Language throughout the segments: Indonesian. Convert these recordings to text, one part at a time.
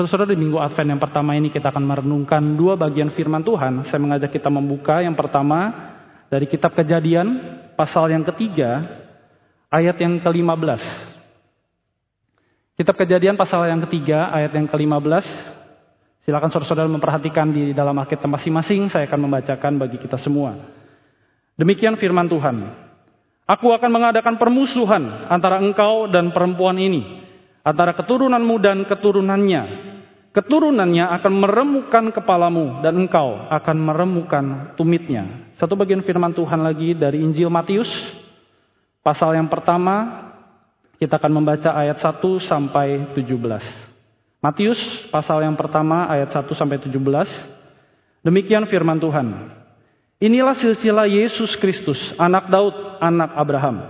Saudara-saudara di minggu Advent yang pertama ini kita akan merenungkan dua bagian firman Tuhan. Saya mengajak kita membuka yang pertama dari kitab kejadian pasal yang ketiga ayat yang ke-15. Kitab kejadian pasal yang ketiga ayat yang ke-15. Silakan saudara-saudara memperhatikan di dalam Alkitab masing-masing. Saya akan membacakan bagi kita semua. Demikian firman Tuhan. Aku akan mengadakan permusuhan antara engkau dan perempuan ini. Antara keturunanmu dan keturunannya. Keturunannya akan meremukan kepalamu dan engkau akan meremukan tumitnya. Satu bagian firman Tuhan lagi dari Injil Matius. Pasal yang pertama kita akan membaca ayat 1 sampai 17. Matius pasal yang pertama ayat 1 sampai 17. Demikian firman Tuhan. Inilah silsilah Yesus Kristus, anak Daud, anak Abraham.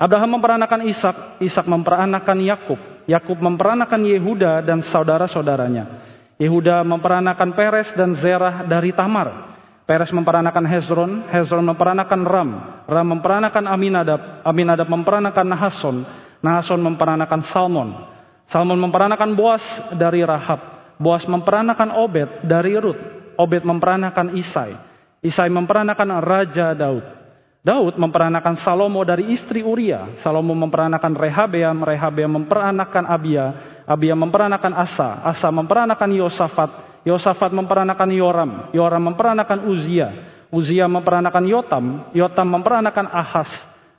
Abraham memperanakan Ishak, Ishak memperanakan Yakub, Yakub memperanakan Yehuda dan saudara-saudaranya. Yehuda memperanakan Peres dan Zerah dari Tamar. Peres memperanakan Hezron, Hezron memperanakan Ram, Ram memperanakan Aminadab, Aminadab memperanakan Nahason, Nahason memperanakan Salmon. Salmon memperanakan Boas dari Rahab. Boas memperanakan Obed dari Rut. Obed memperanakan Isai. Isai memperanakan Raja Daud. Daud memperanakan Salomo dari istri Uria. Salomo memperanakan Rehabeam. Rehabeam memperanakan Abia. Abia memperanakan Asa. Asa memperanakan Yosafat. Yosafat memperanakan Yoram. Yoram memperanakan Uzia. Uzia memperanakan Yotam. Yotam memperanakan Ahas.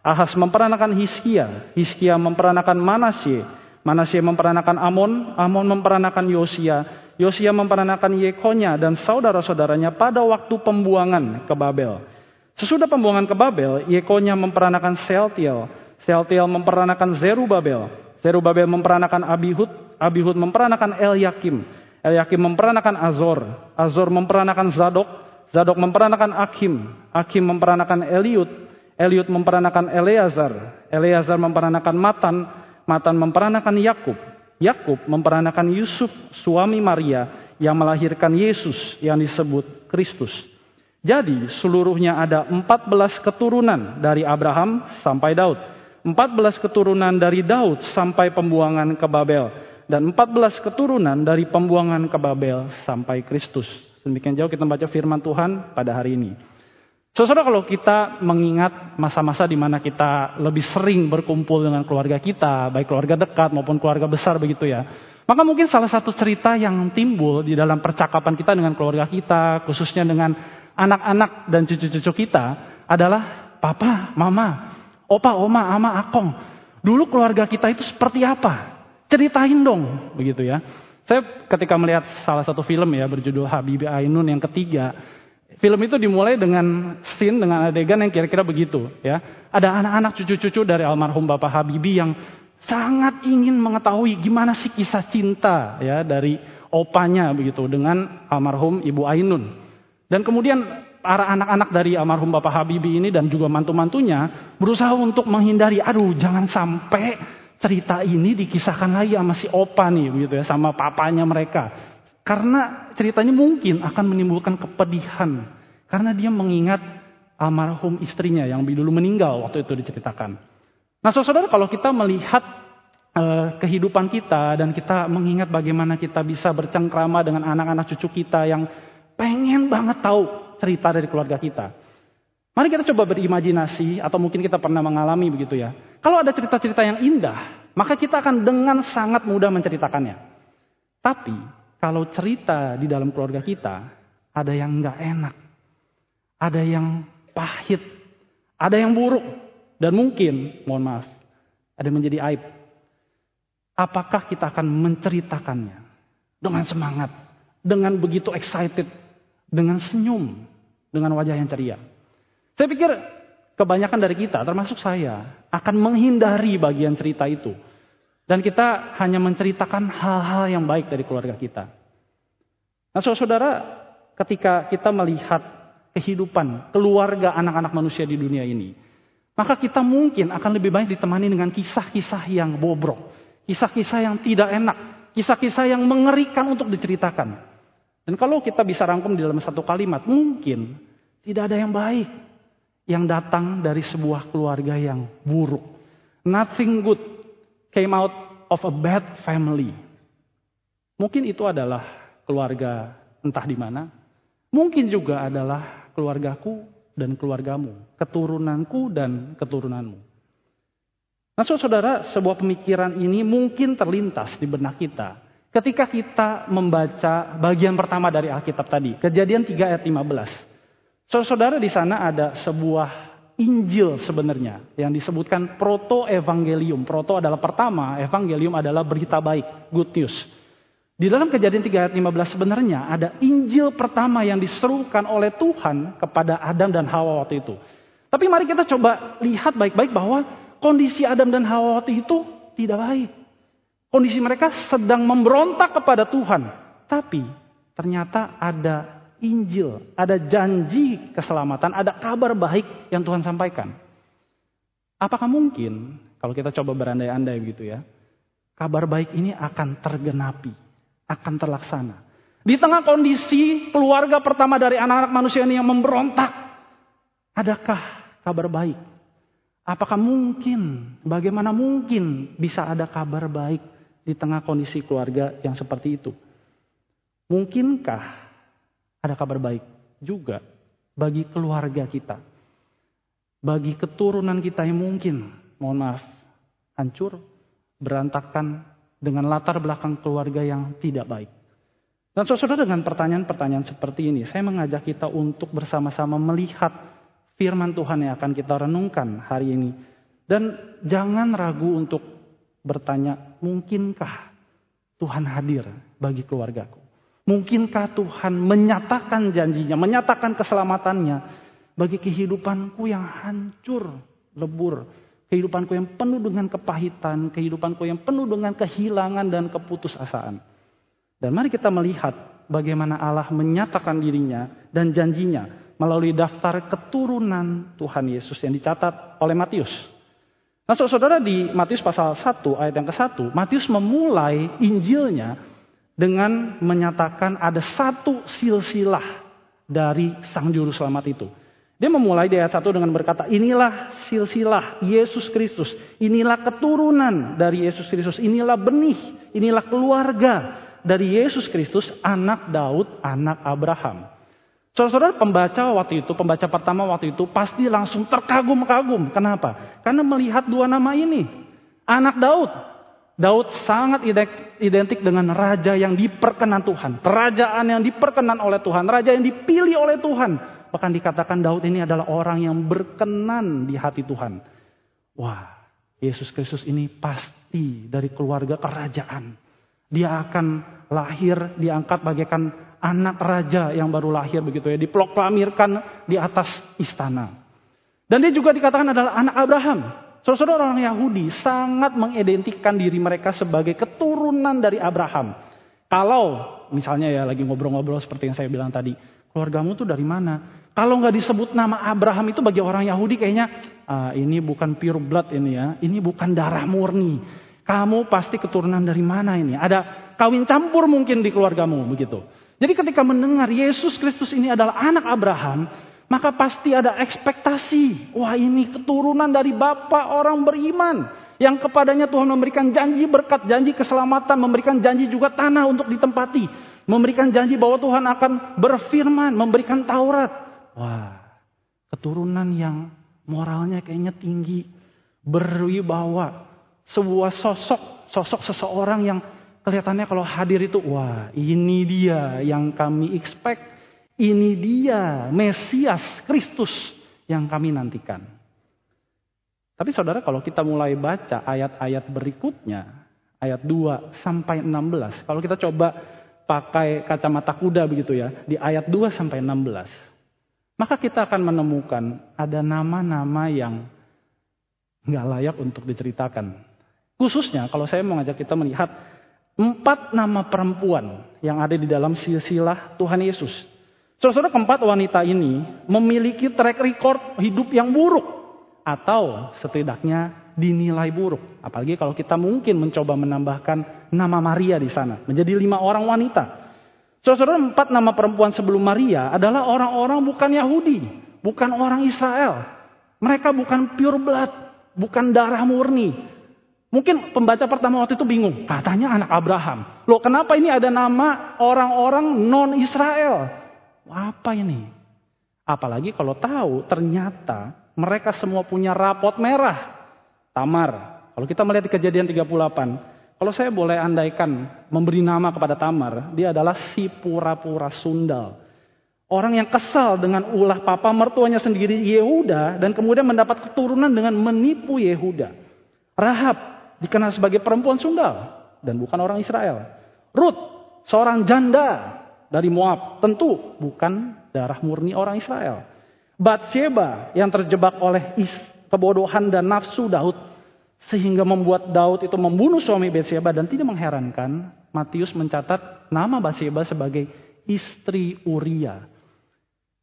Ahas memperanakan Hiskia, Hiskia memperanakan Manasye, Manasye memperanakan Amon, Amon memperanakan Yosia, Yosia memperanakan Yekonya dan saudara-saudaranya pada waktu pembuangan ke Babel. Sesudah pembuangan ke Babel, Yekonya memperanakan Seltiel, Seltiel memperanakan Zerubabel, Zerubabel memperanakan Abihud, Abihud memperanakan Eliakim, Eliakim memperanakan Azor, Azor memperanakan Zadok, Zadok memperanakan Akim, Akim memperanakan Eliud, Eliud memperanakan Eleazar, Eleazar memperanakan Matan, Matan memperanakan Yakub, Yakub memperanakan Yusuf suami Maria yang melahirkan Yesus yang disebut Kristus. Jadi seluruhnya ada 14 keturunan dari Abraham sampai Daud. 14 keturunan dari Daud sampai pembuangan ke Babel. Dan 14 keturunan dari pembuangan ke Babel sampai Kristus. Demikian jauh kita baca firman Tuhan pada hari ini. Saudara kalau kita mengingat masa-masa di mana kita lebih sering berkumpul dengan keluarga kita, baik keluarga dekat maupun keluarga besar begitu ya. Maka mungkin salah satu cerita yang timbul di dalam percakapan kita dengan keluarga kita, khususnya dengan anak-anak dan cucu-cucu kita adalah papa, mama, opa, oma, ama, akong. Dulu keluarga kita itu seperti apa? Ceritain dong, begitu ya. Saya ketika melihat salah satu film ya berjudul Habibie Ainun yang ketiga, Film itu dimulai dengan scene, dengan adegan yang kira-kira begitu. ya. Ada anak-anak cucu-cucu dari almarhum Bapak Habibie yang sangat ingin mengetahui gimana sih kisah cinta ya dari opanya begitu dengan almarhum Ibu Ainun. Dan kemudian para anak-anak dari almarhum Bapak Habibie ini dan juga mantu-mantunya berusaha untuk menghindari, aduh jangan sampai cerita ini dikisahkan lagi sama si opa nih begitu ya, sama papanya mereka. Karena ceritanya mungkin akan menimbulkan kepedihan. Karena dia mengingat almarhum istrinya yang dulu meninggal waktu itu diceritakan. Nah saudara kalau kita melihat uh, kehidupan kita dan kita mengingat bagaimana kita bisa bercengkrama dengan anak-anak cucu kita yang pengen banget tahu cerita dari keluarga kita. Mari kita coba berimajinasi atau mungkin kita pernah mengalami begitu ya. Kalau ada cerita-cerita yang indah, maka kita akan dengan sangat mudah menceritakannya. Tapi kalau cerita di dalam keluarga kita, ada yang nggak enak, ada yang pahit, ada yang buruk, dan mungkin, mohon maaf, ada yang menjadi aib. Apakah kita akan menceritakannya dengan semangat, dengan begitu excited, dengan senyum, dengan wajah yang ceria? Saya pikir kebanyakan dari kita, termasuk saya, akan menghindari bagian cerita itu. Dan kita hanya menceritakan hal-hal yang baik dari keluarga kita. Nah saudara, ketika kita melihat kehidupan keluarga anak-anak manusia di dunia ini, maka kita mungkin akan lebih baik ditemani dengan kisah-kisah yang bobrok, kisah-kisah yang tidak enak, kisah-kisah yang mengerikan untuk diceritakan. Dan kalau kita bisa rangkum di dalam satu kalimat, mungkin tidak ada yang baik yang datang dari sebuah keluarga yang buruk. Nothing good came out of a bad family. Mungkin itu adalah keluarga entah di mana. Mungkin juga adalah keluargaku dan keluargamu, keturunanku dan keturunanmu. Nah, saudara, sebuah pemikiran ini mungkin terlintas di benak kita ketika kita membaca bagian pertama dari Alkitab tadi, Kejadian 3 ayat 15. Saudara, di sana ada sebuah Injil sebenarnya yang disebutkan proto evangelium. Proto adalah pertama, evangelium adalah berita baik, good news. Di dalam kejadian 3 ayat 15 sebenarnya ada Injil pertama yang diserukan oleh Tuhan kepada Adam dan Hawa waktu itu. Tapi mari kita coba lihat baik-baik bahwa kondisi Adam dan Hawa waktu itu tidak baik. Kondisi mereka sedang memberontak kepada Tuhan. Tapi ternyata ada Injil, ada janji keselamatan, ada kabar baik yang Tuhan sampaikan. Apakah mungkin kalau kita coba berandai-andai begitu ya, kabar baik ini akan tergenapi? akan terlaksana. Di tengah kondisi keluarga pertama dari anak-anak manusia ini yang memberontak, adakah kabar baik? Apakah mungkin, bagaimana mungkin bisa ada kabar baik di tengah kondisi keluarga yang seperti itu? Mungkinkah ada kabar baik juga bagi keluarga kita? Bagi keturunan kita yang mungkin, mohon maaf, hancur, berantakan, dengan latar belakang keluarga yang tidak baik. Dan saudara dengan pertanyaan-pertanyaan seperti ini, saya mengajak kita untuk bersama-sama melihat firman Tuhan yang akan kita renungkan hari ini. Dan jangan ragu untuk bertanya, mungkinkah Tuhan hadir bagi keluargaku? Mungkinkah Tuhan menyatakan janjinya, menyatakan keselamatannya bagi kehidupanku yang hancur, lebur, Kehidupanku yang penuh dengan kepahitan, kehidupanku yang penuh dengan kehilangan dan keputusasaan. Dan mari kita melihat bagaimana Allah menyatakan dirinya dan janjinya melalui daftar keturunan Tuhan Yesus yang dicatat oleh Matius. Nah saudara di Matius pasal 1 ayat yang ke-1, Matius memulai Injilnya dengan menyatakan ada satu silsilah dari Sang Juru Selamat itu. Dia memulai di ayat 1 dengan berkata, inilah silsilah Yesus Kristus. Inilah keturunan dari Yesus Kristus. Inilah benih, inilah keluarga dari Yesus Kristus, anak Daud, anak Abraham. Saudara-saudara pembaca waktu itu, pembaca pertama waktu itu pasti langsung terkagum-kagum. Kenapa? Karena melihat dua nama ini. Anak Daud. Daud sangat identik dengan raja yang diperkenan Tuhan. Kerajaan yang diperkenan oleh Tuhan. Raja yang dipilih oleh Tuhan Bahkan dikatakan Daud ini adalah orang yang berkenan di hati Tuhan. Wah, Yesus Kristus ini pasti dari keluarga kerajaan. Dia akan lahir, diangkat bagaikan anak raja yang baru lahir begitu ya. Diproklamirkan di atas istana. Dan dia juga dikatakan adalah anak Abraham. Saudara-saudara orang Yahudi sangat mengidentikan diri mereka sebagai keturunan dari Abraham. Kalau misalnya ya lagi ngobrol-ngobrol seperti yang saya bilang tadi. Keluargamu tuh dari mana? Kalau nggak disebut nama Abraham itu bagi orang Yahudi kayaknya ah, ini bukan pure blood ini ya, ini bukan darah murni. Kamu pasti keturunan dari mana ini? Ada kawin campur mungkin di keluargamu begitu. Jadi ketika mendengar Yesus Kristus ini adalah anak Abraham, maka pasti ada ekspektasi. Wah ini keturunan dari bapak orang beriman. Yang kepadanya Tuhan memberikan janji berkat, janji keselamatan, memberikan janji juga tanah untuk ditempati. Memberikan janji bahwa Tuhan akan berfirman, memberikan Taurat. Wah, keturunan yang moralnya kayaknya tinggi, berwibawa. Sebuah sosok, sosok seseorang yang kelihatannya kalau hadir itu, wah ini dia yang kami expect. Ini dia Mesias Kristus yang kami nantikan. Tapi saudara kalau kita mulai baca ayat-ayat berikutnya, ayat 2 sampai 16, kalau kita coba pakai kacamata kuda begitu ya, di ayat 2 sampai 16. Maka kita akan menemukan ada nama-nama yang nggak layak untuk diceritakan. Khususnya kalau saya mau ngajak kita melihat empat nama perempuan yang ada di dalam silsilah Tuhan Yesus. Saudara keempat wanita ini memiliki track record hidup yang buruk atau setidaknya dinilai buruk. Apalagi kalau kita mungkin mencoba menambahkan nama Maria di sana. Menjadi lima orang wanita. Saudara empat nama perempuan sebelum Maria adalah orang-orang bukan Yahudi. Bukan orang Israel. Mereka bukan pure blood. Bukan darah murni. Mungkin pembaca pertama waktu itu bingung, katanya anak Abraham. Loh kenapa ini ada nama orang-orang non-Israel? Apa ini? Apalagi kalau tahu ternyata mereka semua punya rapot merah. Tamar. Kalau kita melihat di kejadian 38, kalau saya boleh andaikan memberi nama kepada Tamar, dia adalah si pura-pura sundal. Orang yang kesal dengan ulah papa mertuanya sendiri Yehuda dan kemudian mendapat keturunan dengan menipu Yehuda. Rahab dikenal sebagai perempuan sundal dan bukan orang Israel. Ruth, seorang janda dari Moab, tentu bukan darah murni orang Israel. Bathsheba yang terjebak oleh kebodohan dan nafsu Daud sehingga membuat Daud itu membunuh suami Bathsheba dan tidak mengherankan Matius mencatat nama Bathsheba sebagai istri Uria.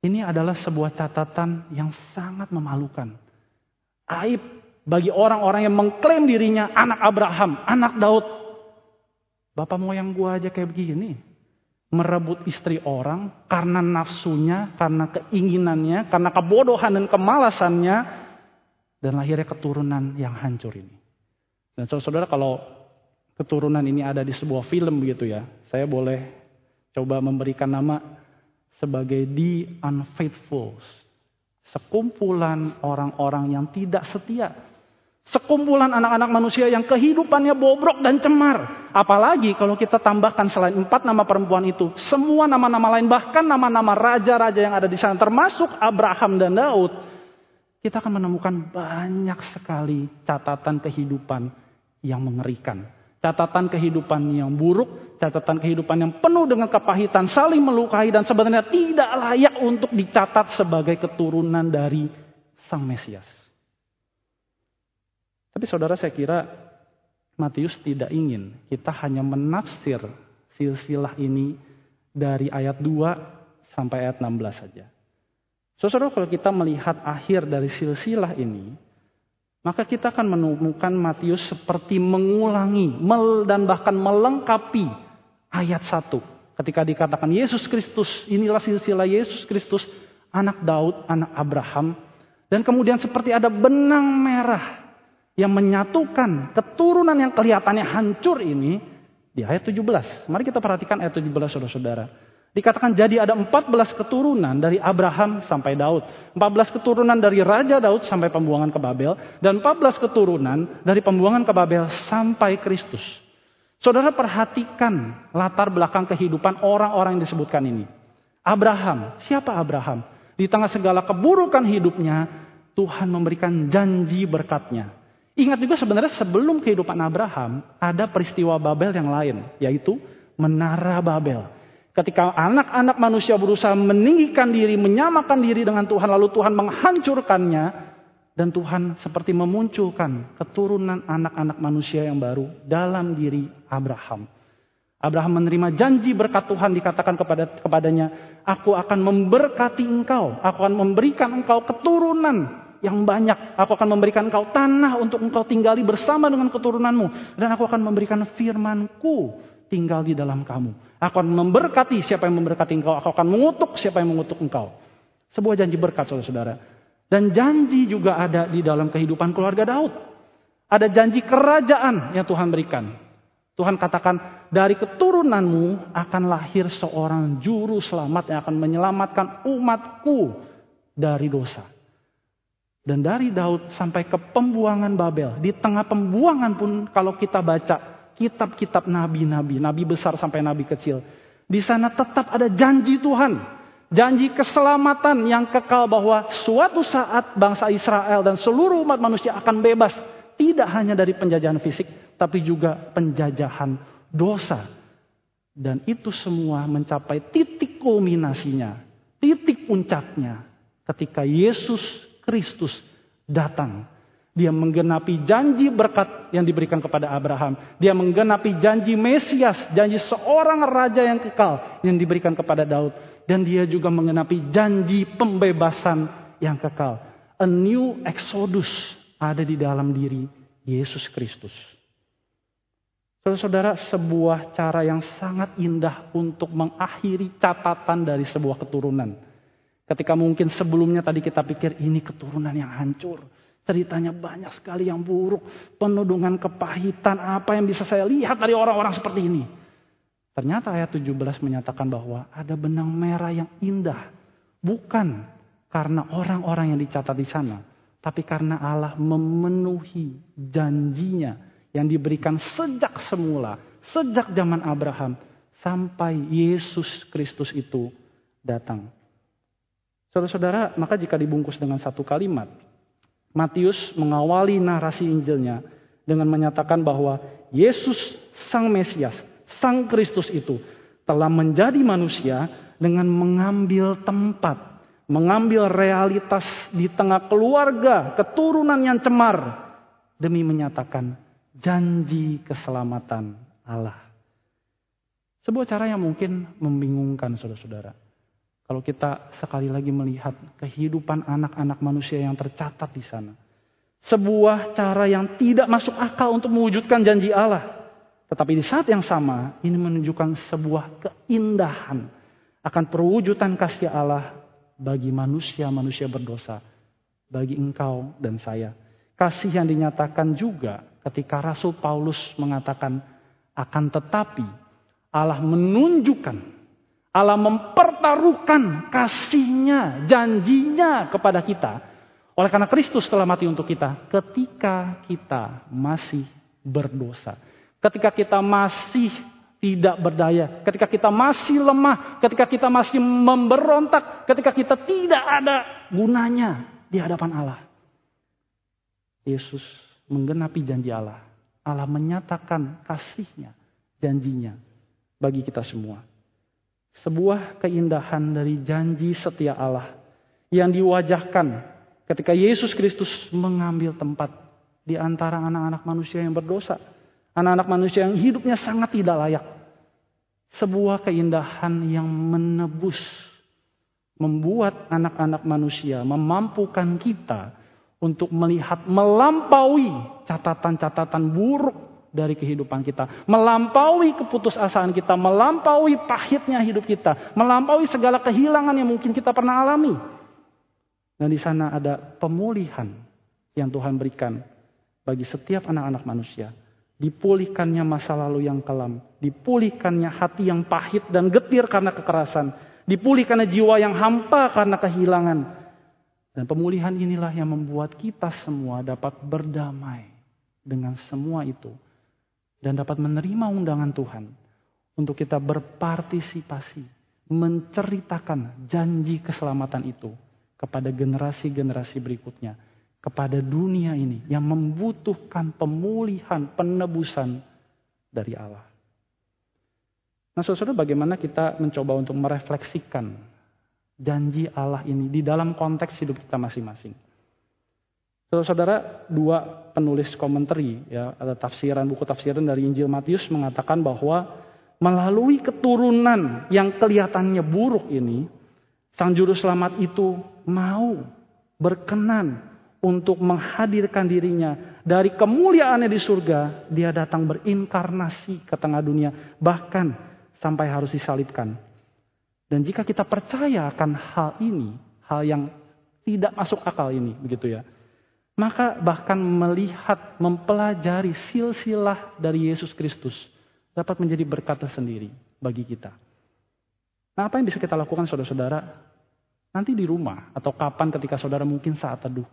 Ini adalah sebuah catatan yang sangat memalukan. Aib bagi orang-orang yang mengklaim dirinya anak Abraham, anak Daud. Bapak moyang gua aja kayak begini. Merebut istri orang karena nafsunya, karena keinginannya, karena kebodohan dan kemalasannya. Dan lahirnya keturunan yang hancur ini. Dan saudara-saudara kalau keturunan ini ada di sebuah film begitu ya. Saya boleh coba memberikan nama sebagai The Unfaithfuls. Sekumpulan orang-orang yang tidak setia. Sekumpulan anak-anak manusia yang kehidupannya bobrok dan cemar. Apalagi kalau kita tambahkan selain empat nama perempuan itu. Semua nama-nama lain bahkan nama-nama raja-raja yang ada di sana. Termasuk Abraham dan Daud kita akan menemukan banyak sekali catatan kehidupan yang mengerikan. Catatan kehidupan yang buruk, catatan kehidupan yang penuh dengan kepahitan, saling melukai dan sebenarnya tidak layak untuk dicatat sebagai keturunan dari Sang Mesias. Tapi saudara saya kira Matius tidak ingin kita hanya menafsir silsilah ini dari ayat 2 sampai ayat 16 saja. Saudara, kalau kita melihat akhir dari silsilah ini, maka kita akan menemukan Matius seperti mengulangi dan bahkan melengkapi ayat 1. Ketika dikatakan Yesus Kristus, inilah silsilah Yesus Kristus, anak Daud, anak Abraham. Dan kemudian seperti ada benang merah yang menyatukan keturunan yang kelihatannya hancur ini di ayat 17. Mari kita perhatikan ayat 17 saudara-saudara. Dikatakan jadi ada 14 keturunan dari Abraham sampai Daud. 14 keturunan dari Raja Daud sampai pembuangan ke Babel. Dan 14 keturunan dari pembuangan ke Babel sampai Kristus. Saudara perhatikan latar belakang kehidupan orang-orang yang disebutkan ini. Abraham, siapa Abraham? Di tengah segala keburukan hidupnya, Tuhan memberikan janji berkatnya. Ingat juga sebenarnya sebelum kehidupan Abraham, ada peristiwa Babel yang lain, yaitu Menara Babel. Ketika anak-anak manusia berusaha meninggikan diri, menyamakan diri dengan Tuhan, lalu Tuhan menghancurkannya, dan Tuhan seperti memunculkan keturunan anak-anak manusia yang baru dalam diri Abraham. Abraham menerima janji berkat Tuhan dikatakan kepada kepadanya, aku akan memberkati engkau, aku akan memberikan engkau keturunan yang banyak, aku akan memberikan engkau tanah untuk engkau tinggali bersama dengan keturunanmu, dan aku akan memberikan firmanku tinggal di dalam kamu. Aku akan memberkati siapa yang memberkati engkau. Aku akan mengutuk siapa yang mengutuk engkau. Sebuah janji berkat saudara-saudara. Dan janji juga ada di dalam kehidupan keluarga Daud. Ada janji kerajaan yang Tuhan berikan. Tuhan katakan, dari keturunanmu akan lahir seorang juru selamat yang akan menyelamatkan umatku dari dosa. Dan dari Daud sampai ke pembuangan Babel. Di tengah pembuangan pun kalau kita baca kitab-kitab nabi-nabi, nabi besar sampai nabi kecil. Di sana tetap ada janji Tuhan. Janji keselamatan yang kekal bahwa suatu saat bangsa Israel dan seluruh umat manusia akan bebas. Tidak hanya dari penjajahan fisik, tapi juga penjajahan dosa. Dan itu semua mencapai titik kulminasinya, titik puncaknya ketika Yesus Kristus datang dia menggenapi janji berkat yang diberikan kepada Abraham. Dia menggenapi janji Mesias, janji seorang raja yang kekal yang diberikan kepada Daud. Dan dia juga menggenapi janji pembebasan yang kekal. A new exodus ada di dalam diri Yesus Kristus. Saudara-saudara, sebuah cara yang sangat indah untuk mengakhiri catatan dari sebuah keturunan. Ketika mungkin sebelumnya tadi kita pikir ini keturunan yang hancur Ceritanya banyak sekali yang buruk. Penuh dengan kepahitan. Apa yang bisa saya lihat dari orang-orang seperti ini. Ternyata ayat 17 menyatakan bahwa ada benang merah yang indah. Bukan karena orang-orang yang dicatat di sana. Tapi karena Allah memenuhi janjinya yang diberikan sejak semula. Sejak zaman Abraham. Sampai Yesus Kristus itu datang. Saudara-saudara, maka jika dibungkus dengan satu kalimat, Matius mengawali narasi Injilnya dengan menyatakan bahwa Yesus Sang Mesias, Sang Kristus itu telah menjadi manusia dengan mengambil tempat, mengambil realitas di tengah keluarga, keturunan yang cemar demi menyatakan janji keselamatan Allah. Sebuah cara yang mungkin membingungkan saudara-saudara. Kalau kita sekali lagi melihat kehidupan anak-anak manusia yang tercatat di sana. Sebuah cara yang tidak masuk akal untuk mewujudkan janji Allah. Tetapi di saat yang sama ini menunjukkan sebuah keindahan akan perwujudan kasih Allah bagi manusia-manusia berdosa. Bagi engkau dan saya. Kasih yang dinyatakan juga ketika Rasul Paulus mengatakan akan tetapi Allah menunjukkan Allah mempertaruhkan kasihnya, janjinya kepada kita. Oleh karena Kristus telah mati untuk kita ketika kita masih berdosa. Ketika kita masih tidak berdaya, ketika kita masih lemah, ketika kita masih memberontak, ketika kita tidak ada gunanya di hadapan Allah. Yesus menggenapi janji Allah. Allah menyatakan kasihnya, janjinya bagi kita semua sebuah keindahan dari janji setia Allah yang diwajahkan ketika Yesus Kristus mengambil tempat di antara anak-anak manusia yang berdosa, anak-anak manusia yang hidupnya sangat tidak layak. Sebuah keindahan yang menebus, membuat anak-anak manusia memampukan kita untuk melihat melampaui catatan-catatan buruk dari kehidupan kita. Melampaui keputusasaan kita, melampaui pahitnya hidup kita, melampaui segala kehilangan yang mungkin kita pernah alami. Dan di sana ada pemulihan yang Tuhan berikan bagi setiap anak-anak manusia. Dipulihkannya masa lalu yang kelam, dipulihkannya hati yang pahit dan getir karena kekerasan, dipulihkannya jiwa yang hampa karena kehilangan. Dan pemulihan inilah yang membuat kita semua dapat berdamai dengan semua itu dan dapat menerima undangan Tuhan untuk kita berpartisipasi, menceritakan janji keselamatan itu kepada generasi-generasi berikutnya, kepada dunia ini yang membutuhkan pemulihan, penebusan dari Allah. Nah, saudara, bagaimana kita mencoba untuk merefleksikan janji Allah ini di dalam konteks hidup kita masing-masing? Saudara, dua penulis komentari ya, ada tafsiran buku tafsiran dari Injil Matius mengatakan bahwa melalui keturunan yang kelihatannya buruk ini, Sang Juru Selamat itu mau berkenan untuk menghadirkan dirinya dari kemuliaannya di surga, dia datang berinkarnasi ke tengah dunia, bahkan sampai harus disalibkan. Dan jika kita percaya akan hal ini, hal yang tidak masuk akal ini, begitu ya, maka bahkan melihat, mempelajari silsilah dari Yesus Kristus dapat menjadi berkat sendiri bagi kita. Nah apa yang bisa kita lakukan saudara-saudara? Nanti di rumah atau kapan ketika saudara mungkin saat teduh.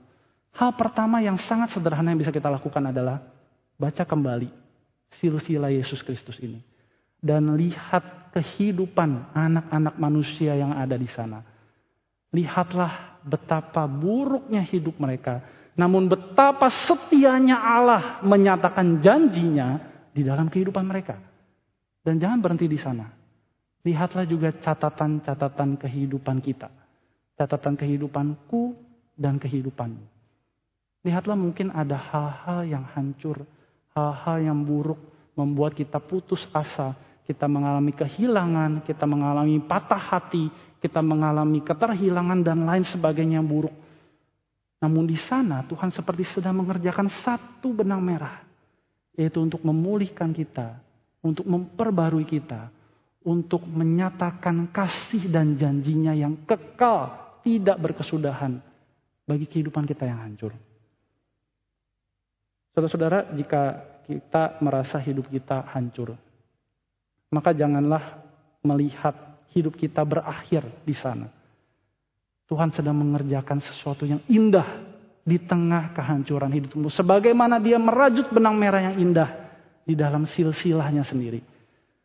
Hal pertama yang sangat sederhana yang bisa kita lakukan adalah baca kembali silsilah Yesus Kristus ini. Dan lihat kehidupan anak-anak manusia yang ada di sana. Lihatlah betapa buruknya hidup mereka namun betapa setianya Allah menyatakan janjinya di dalam kehidupan mereka. Dan jangan berhenti di sana. Lihatlah juga catatan-catatan kehidupan kita. Catatan kehidupanku dan kehidupanmu. Lihatlah mungkin ada hal-hal yang hancur. Hal-hal yang buruk membuat kita putus asa. Kita mengalami kehilangan, kita mengalami patah hati, kita mengalami keterhilangan dan lain sebagainya yang buruk. Namun di sana Tuhan seperti sedang mengerjakan satu benang merah. Yaitu untuk memulihkan kita. Untuk memperbarui kita. Untuk menyatakan kasih dan janjinya yang kekal. Tidak berkesudahan. Bagi kehidupan kita yang hancur. Saudara-saudara, jika kita merasa hidup kita hancur, maka janganlah melihat hidup kita berakhir di sana. Tuhan sedang mengerjakan sesuatu yang indah di tengah kehancuran hidupmu. Sebagaimana dia merajut benang merah yang indah di dalam silsilahnya sendiri.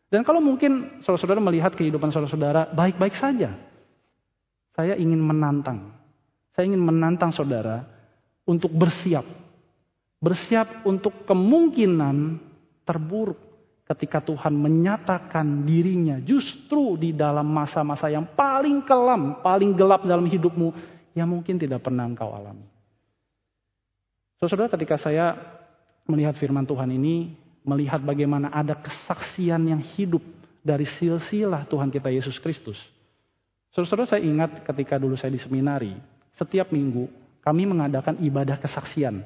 Dan kalau mungkin saudara-saudara melihat kehidupan saudara-saudara baik-baik saja. Saya ingin menantang. Saya ingin menantang saudara untuk bersiap. Bersiap untuk kemungkinan terburuk ketika Tuhan menyatakan dirinya justru di dalam masa-masa yang paling kelam, paling gelap dalam hidupmu yang mungkin tidak pernah engkau alami. Saudara, ketika saya melihat firman Tuhan ini, melihat bagaimana ada kesaksian yang hidup dari silsilah Tuhan kita Yesus Kristus. Saudara, saya ingat ketika dulu saya di seminari, setiap minggu kami mengadakan ibadah kesaksian.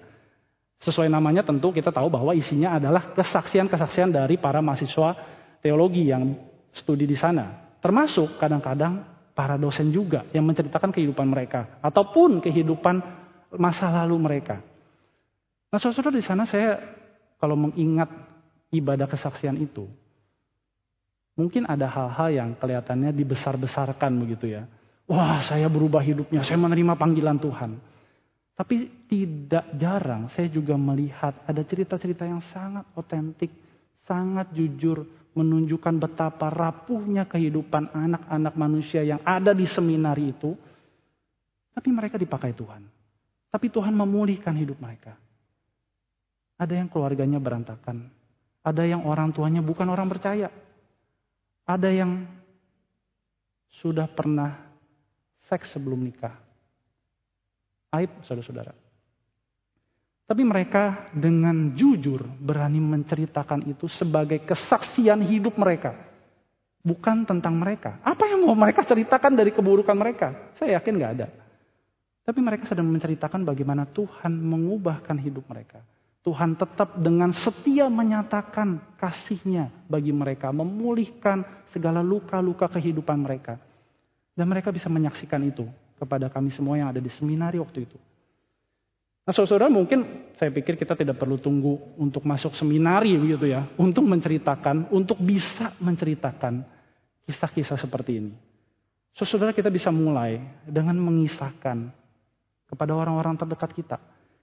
Sesuai namanya tentu kita tahu bahwa isinya adalah kesaksian-kesaksian dari para mahasiswa teologi yang studi di sana. Termasuk kadang-kadang para dosen juga yang menceritakan kehidupan mereka. Ataupun kehidupan masa lalu mereka. Nah saudara di sana saya kalau mengingat ibadah kesaksian itu. Mungkin ada hal-hal yang kelihatannya dibesar-besarkan begitu ya. Wah saya berubah hidupnya, saya menerima panggilan Tuhan. Tapi tidak jarang saya juga melihat ada cerita-cerita yang sangat otentik, sangat jujur, menunjukkan betapa rapuhnya kehidupan anak-anak manusia yang ada di seminari itu. Tapi mereka dipakai Tuhan. Tapi Tuhan memulihkan hidup mereka. Ada yang keluarganya berantakan. Ada yang orang tuanya bukan orang percaya. Ada yang sudah pernah seks sebelum nikah aib saudara-saudara. Tapi mereka dengan jujur berani menceritakan itu sebagai kesaksian hidup mereka. Bukan tentang mereka. Apa yang mau mereka ceritakan dari keburukan mereka? Saya yakin gak ada. Tapi mereka sedang menceritakan bagaimana Tuhan mengubahkan hidup mereka. Tuhan tetap dengan setia menyatakan kasihnya bagi mereka. Memulihkan segala luka-luka kehidupan mereka. Dan mereka bisa menyaksikan itu kepada kami semua yang ada di seminari waktu itu. Nah saudara mungkin saya pikir kita tidak perlu tunggu untuk masuk seminari gitu ya. Untuk menceritakan, untuk bisa menceritakan kisah-kisah seperti ini. Saudara kita bisa mulai dengan mengisahkan kepada orang-orang terdekat kita.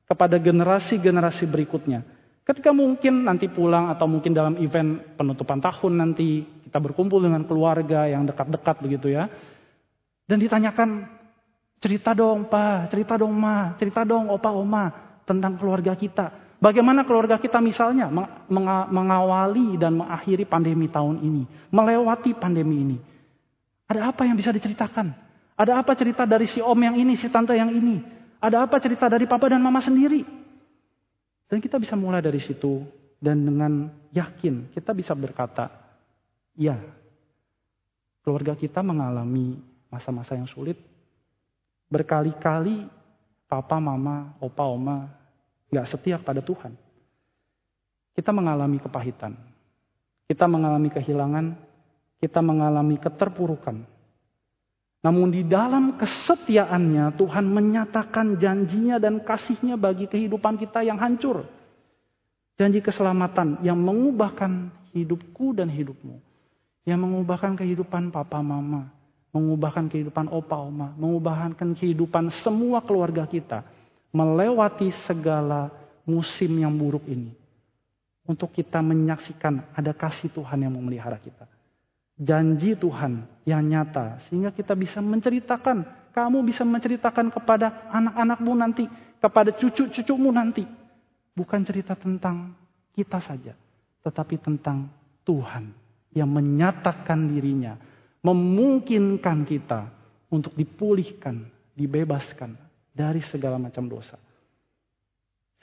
Kepada generasi-generasi berikutnya. Ketika mungkin nanti pulang atau mungkin dalam event penutupan tahun nanti kita berkumpul dengan keluarga yang dekat-dekat begitu ya. Dan ditanyakan Cerita dong pak, cerita dong ma, cerita dong opa oma tentang keluarga kita. Bagaimana keluarga kita misalnya mengawali dan mengakhiri pandemi tahun ini. Melewati pandemi ini. Ada apa yang bisa diceritakan? Ada apa cerita dari si om yang ini, si tante yang ini? Ada apa cerita dari papa dan mama sendiri? Dan kita bisa mulai dari situ. Dan dengan yakin kita bisa berkata, ya keluarga kita mengalami masa-masa yang sulit, Berkali-kali papa, mama, opa, oma gak setia pada Tuhan. Kita mengalami kepahitan. Kita mengalami kehilangan. Kita mengalami keterpurukan. Namun di dalam kesetiaannya Tuhan menyatakan janjinya dan kasihnya bagi kehidupan kita yang hancur. Janji keselamatan yang mengubahkan hidupku dan hidupmu. Yang mengubahkan kehidupan papa mama mengubahkan kehidupan opa oma, mengubahkan kehidupan semua keluarga kita, melewati segala musim yang buruk ini. Untuk kita menyaksikan ada kasih Tuhan yang memelihara kita. Janji Tuhan yang nyata sehingga kita bisa menceritakan, kamu bisa menceritakan kepada anak-anakmu nanti, kepada cucu-cucumu nanti. Bukan cerita tentang kita saja, tetapi tentang Tuhan yang menyatakan dirinya memungkinkan kita untuk dipulihkan, dibebaskan dari segala macam dosa.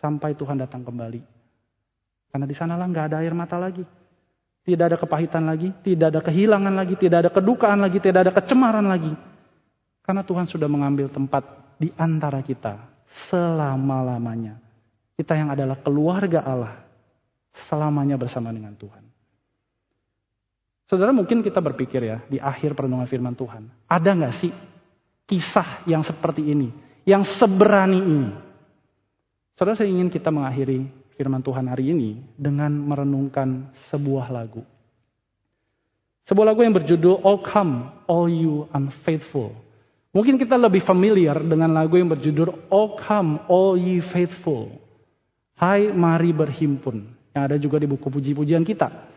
Sampai Tuhan datang kembali. Karena di sanalah nggak ada air mata lagi. Tidak ada kepahitan lagi, tidak ada kehilangan lagi, tidak ada kedukaan lagi, tidak ada kecemaran lagi. Karena Tuhan sudah mengambil tempat di antara kita selama-lamanya. Kita yang adalah keluarga Allah selamanya bersama dengan Tuhan. Saudara mungkin kita berpikir ya di akhir perlindungan firman Tuhan. Ada nggak sih kisah yang seperti ini? Yang seberani ini? Saudara saya ingin kita mengakhiri firman Tuhan hari ini dengan merenungkan sebuah lagu. Sebuah lagu yang berjudul Oh Come All You Unfaithful. Mungkin kita lebih familiar dengan lagu yang berjudul Oh Come All Ye Faithful. Hai mari berhimpun. Yang ada juga di buku puji-pujian kita.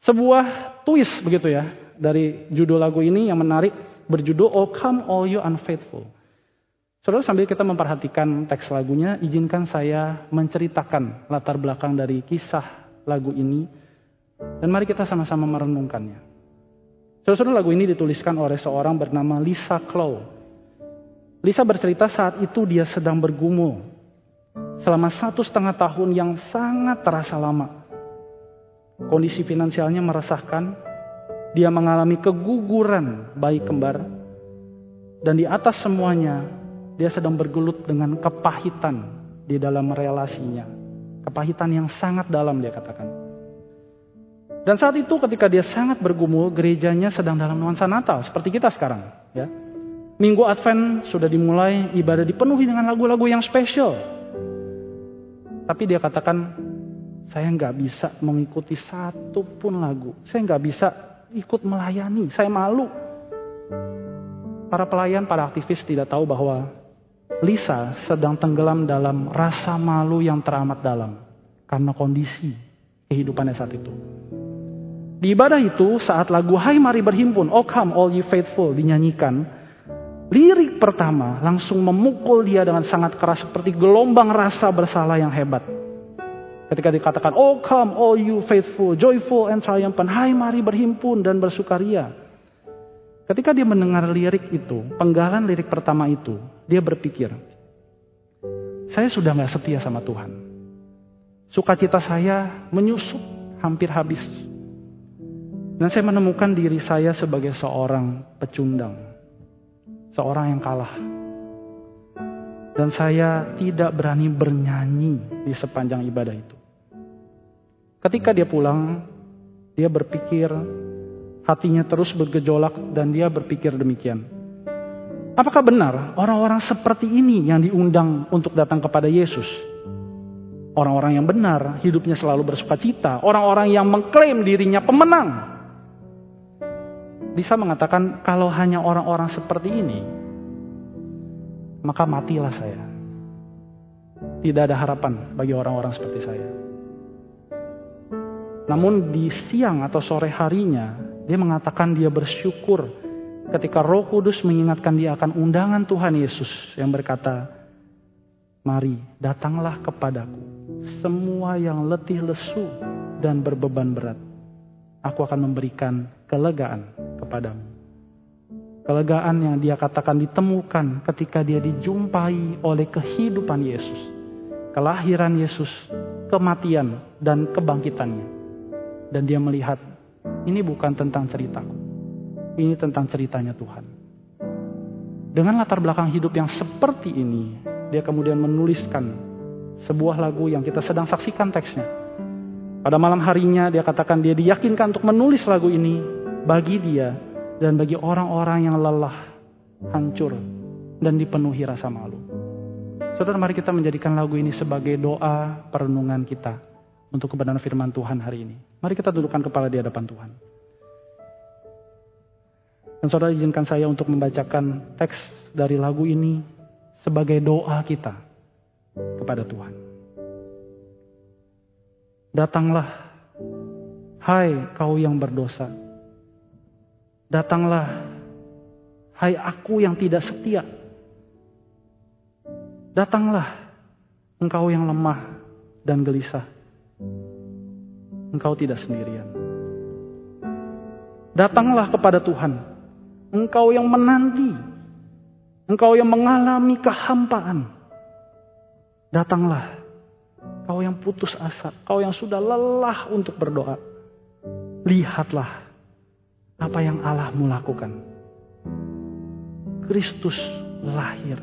Sebuah twist begitu ya dari judul lagu ini yang menarik berjudul Oh Come All You Unfaithful. Saudara sambil kita memperhatikan teks lagunya, izinkan saya menceritakan latar belakang dari kisah lagu ini. Dan mari kita sama-sama merenungkannya. Saudara lagu ini dituliskan oleh seorang bernama Lisa Klow. Lisa bercerita saat itu dia sedang bergumul. Selama satu setengah tahun yang sangat terasa lama. Kondisi finansialnya meresahkan. Dia mengalami keguguran bayi kembar. Dan di atas semuanya dia sedang bergelut dengan kepahitan di dalam relasinya. Kepahitan yang sangat dalam dia katakan. Dan saat itu ketika dia sangat bergumul, gerejanya sedang dalam nuansa Natal seperti kita sekarang, ya. Minggu Advent sudah dimulai, ibadah dipenuhi dengan lagu-lagu yang spesial. Tapi dia katakan, saya nggak bisa mengikuti satu pun lagu. Saya nggak bisa ikut melayani, saya malu. Para pelayan, para aktivis tidak tahu bahwa Lisa sedang tenggelam dalam rasa malu yang teramat dalam karena kondisi kehidupannya saat itu. Di ibadah itu saat lagu Hai Mari Berhimpun, Oh Come All Ye Faithful dinyanyikan, lirik pertama langsung memukul dia dengan sangat keras seperti gelombang rasa bersalah yang hebat. Ketika dikatakan, Oh come all you faithful, joyful and triumphant, Hai mari berhimpun dan bersukaria. Ketika dia mendengar lirik itu, penggalan lirik pertama itu, dia berpikir, saya sudah gak setia sama Tuhan. Sukacita saya menyusut hampir habis. Dan saya menemukan diri saya sebagai seorang pecundang. Seorang yang kalah. Dan saya tidak berani bernyanyi di sepanjang ibadah itu. Ketika dia pulang, dia berpikir hatinya terus bergejolak dan dia berpikir demikian. Apakah benar orang-orang seperti ini yang diundang untuk datang kepada Yesus? Orang-orang yang benar, hidupnya selalu bersuka cita. Orang-orang yang mengklaim dirinya pemenang. Bisa mengatakan kalau hanya orang-orang seperti ini, maka matilah saya. Tidak ada harapan bagi orang-orang seperti saya. Namun di siang atau sore harinya, dia mengatakan dia bersyukur ketika Roh Kudus mengingatkan dia akan undangan Tuhan Yesus yang berkata, "Mari, datanglah kepadaku, semua yang letih lesu dan berbeban berat. Aku akan memberikan kelegaan kepadamu." Kelegaan yang dia katakan ditemukan ketika dia dijumpai oleh kehidupan Yesus, kelahiran Yesus, kematian, dan kebangkitannya. Dan dia melihat ini bukan tentang ceritaku. Ini tentang ceritanya Tuhan. Dengan latar belakang hidup yang seperti ini, dia kemudian menuliskan sebuah lagu yang kita sedang saksikan teksnya. Pada malam harinya dia katakan dia diyakinkan untuk menulis lagu ini bagi dia dan bagi orang-orang yang lelah, hancur, dan dipenuhi rasa malu. Saudara, mari kita menjadikan lagu ini sebagai doa perenungan kita untuk kebenaran firman Tuhan hari ini. Mari kita dudukkan kepala di hadapan Tuhan. Dan saudara izinkan saya untuk membacakan teks dari lagu ini sebagai doa kita kepada Tuhan. Datanglah, hai kau yang berdosa. Datanglah, hai aku yang tidak setia. Datanglah, engkau yang lemah dan gelisah engkau tidak sendirian. Datanglah kepada Tuhan, engkau yang menanti, engkau yang mengalami kehampaan. Datanglah, kau yang putus asa, kau yang sudah lelah untuk berdoa. Lihatlah apa yang Allahmu lakukan. Kristus lahir.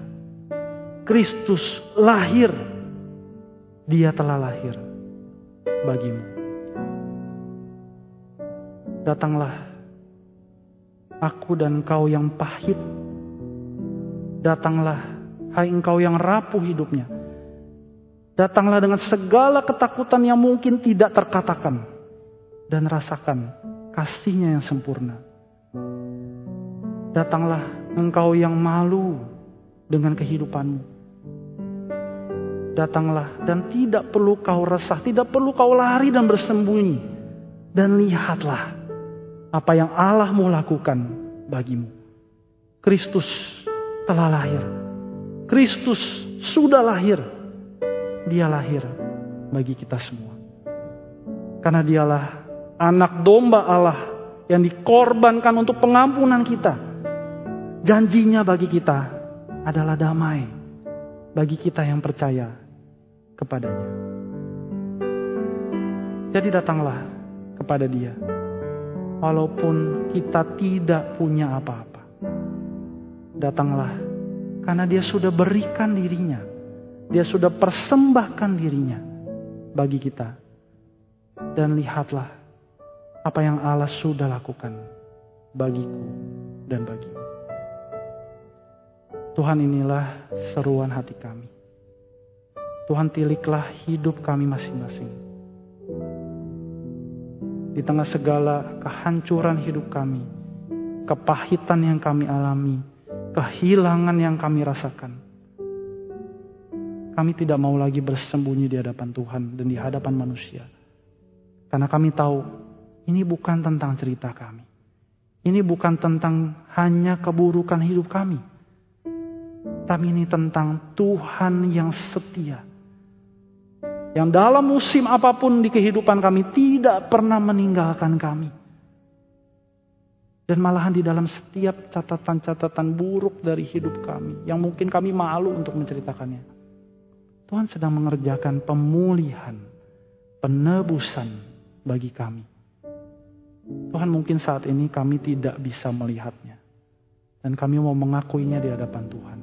Kristus lahir. Dia telah lahir bagimu datanglah aku dan engkau yang pahit. Datanglah, hai engkau yang rapuh hidupnya. Datanglah dengan segala ketakutan yang mungkin tidak terkatakan. Dan rasakan kasihnya yang sempurna. Datanglah engkau yang malu dengan kehidupanmu. Datanglah dan tidak perlu kau resah, tidak perlu kau lari dan bersembunyi. Dan lihatlah apa yang Allah mau lakukan bagimu. Kristus telah lahir. Kristus sudah lahir. Dia lahir bagi kita semua. Karena dialah anak domba Allah yang dikorbankan untuk pengampunan kita. Janjinya bagi kita adalah damai bagi kita yang percaya kepadanya. Jadi datanglah kepada Dia, walaupun kita tidak punya apa-apa. Datanglah karena Dia sudah berikan dirinya, Dia sudah persembahkan dirinya bagi kita, dan lihatlah apa yang Allah sudah lakukan bagiku dan bagimu. Tuhan inilah seruan hati kami. Tuhan tiliklah hidup kami masing-masing. Di tengah segala kehancuran hidup kami, kepahitan yang kami alami, kehilangan yang kami rasakan. Kami tidak mau lagi bersembunyi di hadapan Tuhan dan di hadapan manusia. Karena kami tahu ini bukan tentang cerita kami. Ini bukan tentang hanya keburukan hidup kami tapi ini tentang Tuhan yang setia. Yang dalam musim apa pun di kehidupan kami tidak pernah meninggalkan kami. Dan malahan di dalam setiap catatan-catatan buruk dari hidup kami. Yang mungkin kami malu untuk menceritakannya. Tuhan sedang mengerjakan pemulihan, penebusan bagi kami. Tuhan mungkin saat ini kami tidak bisa melihatnya. Dan kami mau mengakuinya di hadapan Tuhan.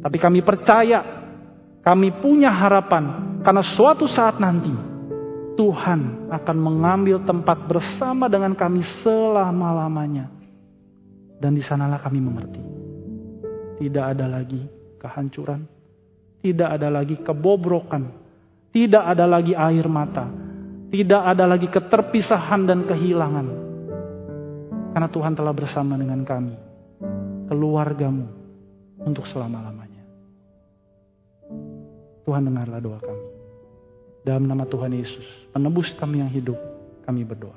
Tapi kami percaya, kami punya harapan karena suatu saat nanti Tuhan akan mengambil tempat bersama dengan kami selama-lamanya. Dan di sanalah kami mengerti. Tidak ada lagi kehancuran, tidak ada lagi kebobrokan, tidak ada lagi air mata, tidak ada lagi keterpisahan dan kehilangan. Karena Tuhan telah bersama dengan kami, keluargamu, untuk selama-lamanya. Tuhan dengarlah doa kami. Dalam nama Tuhan Yesus, penebus kami yang hidup, kami berdoa.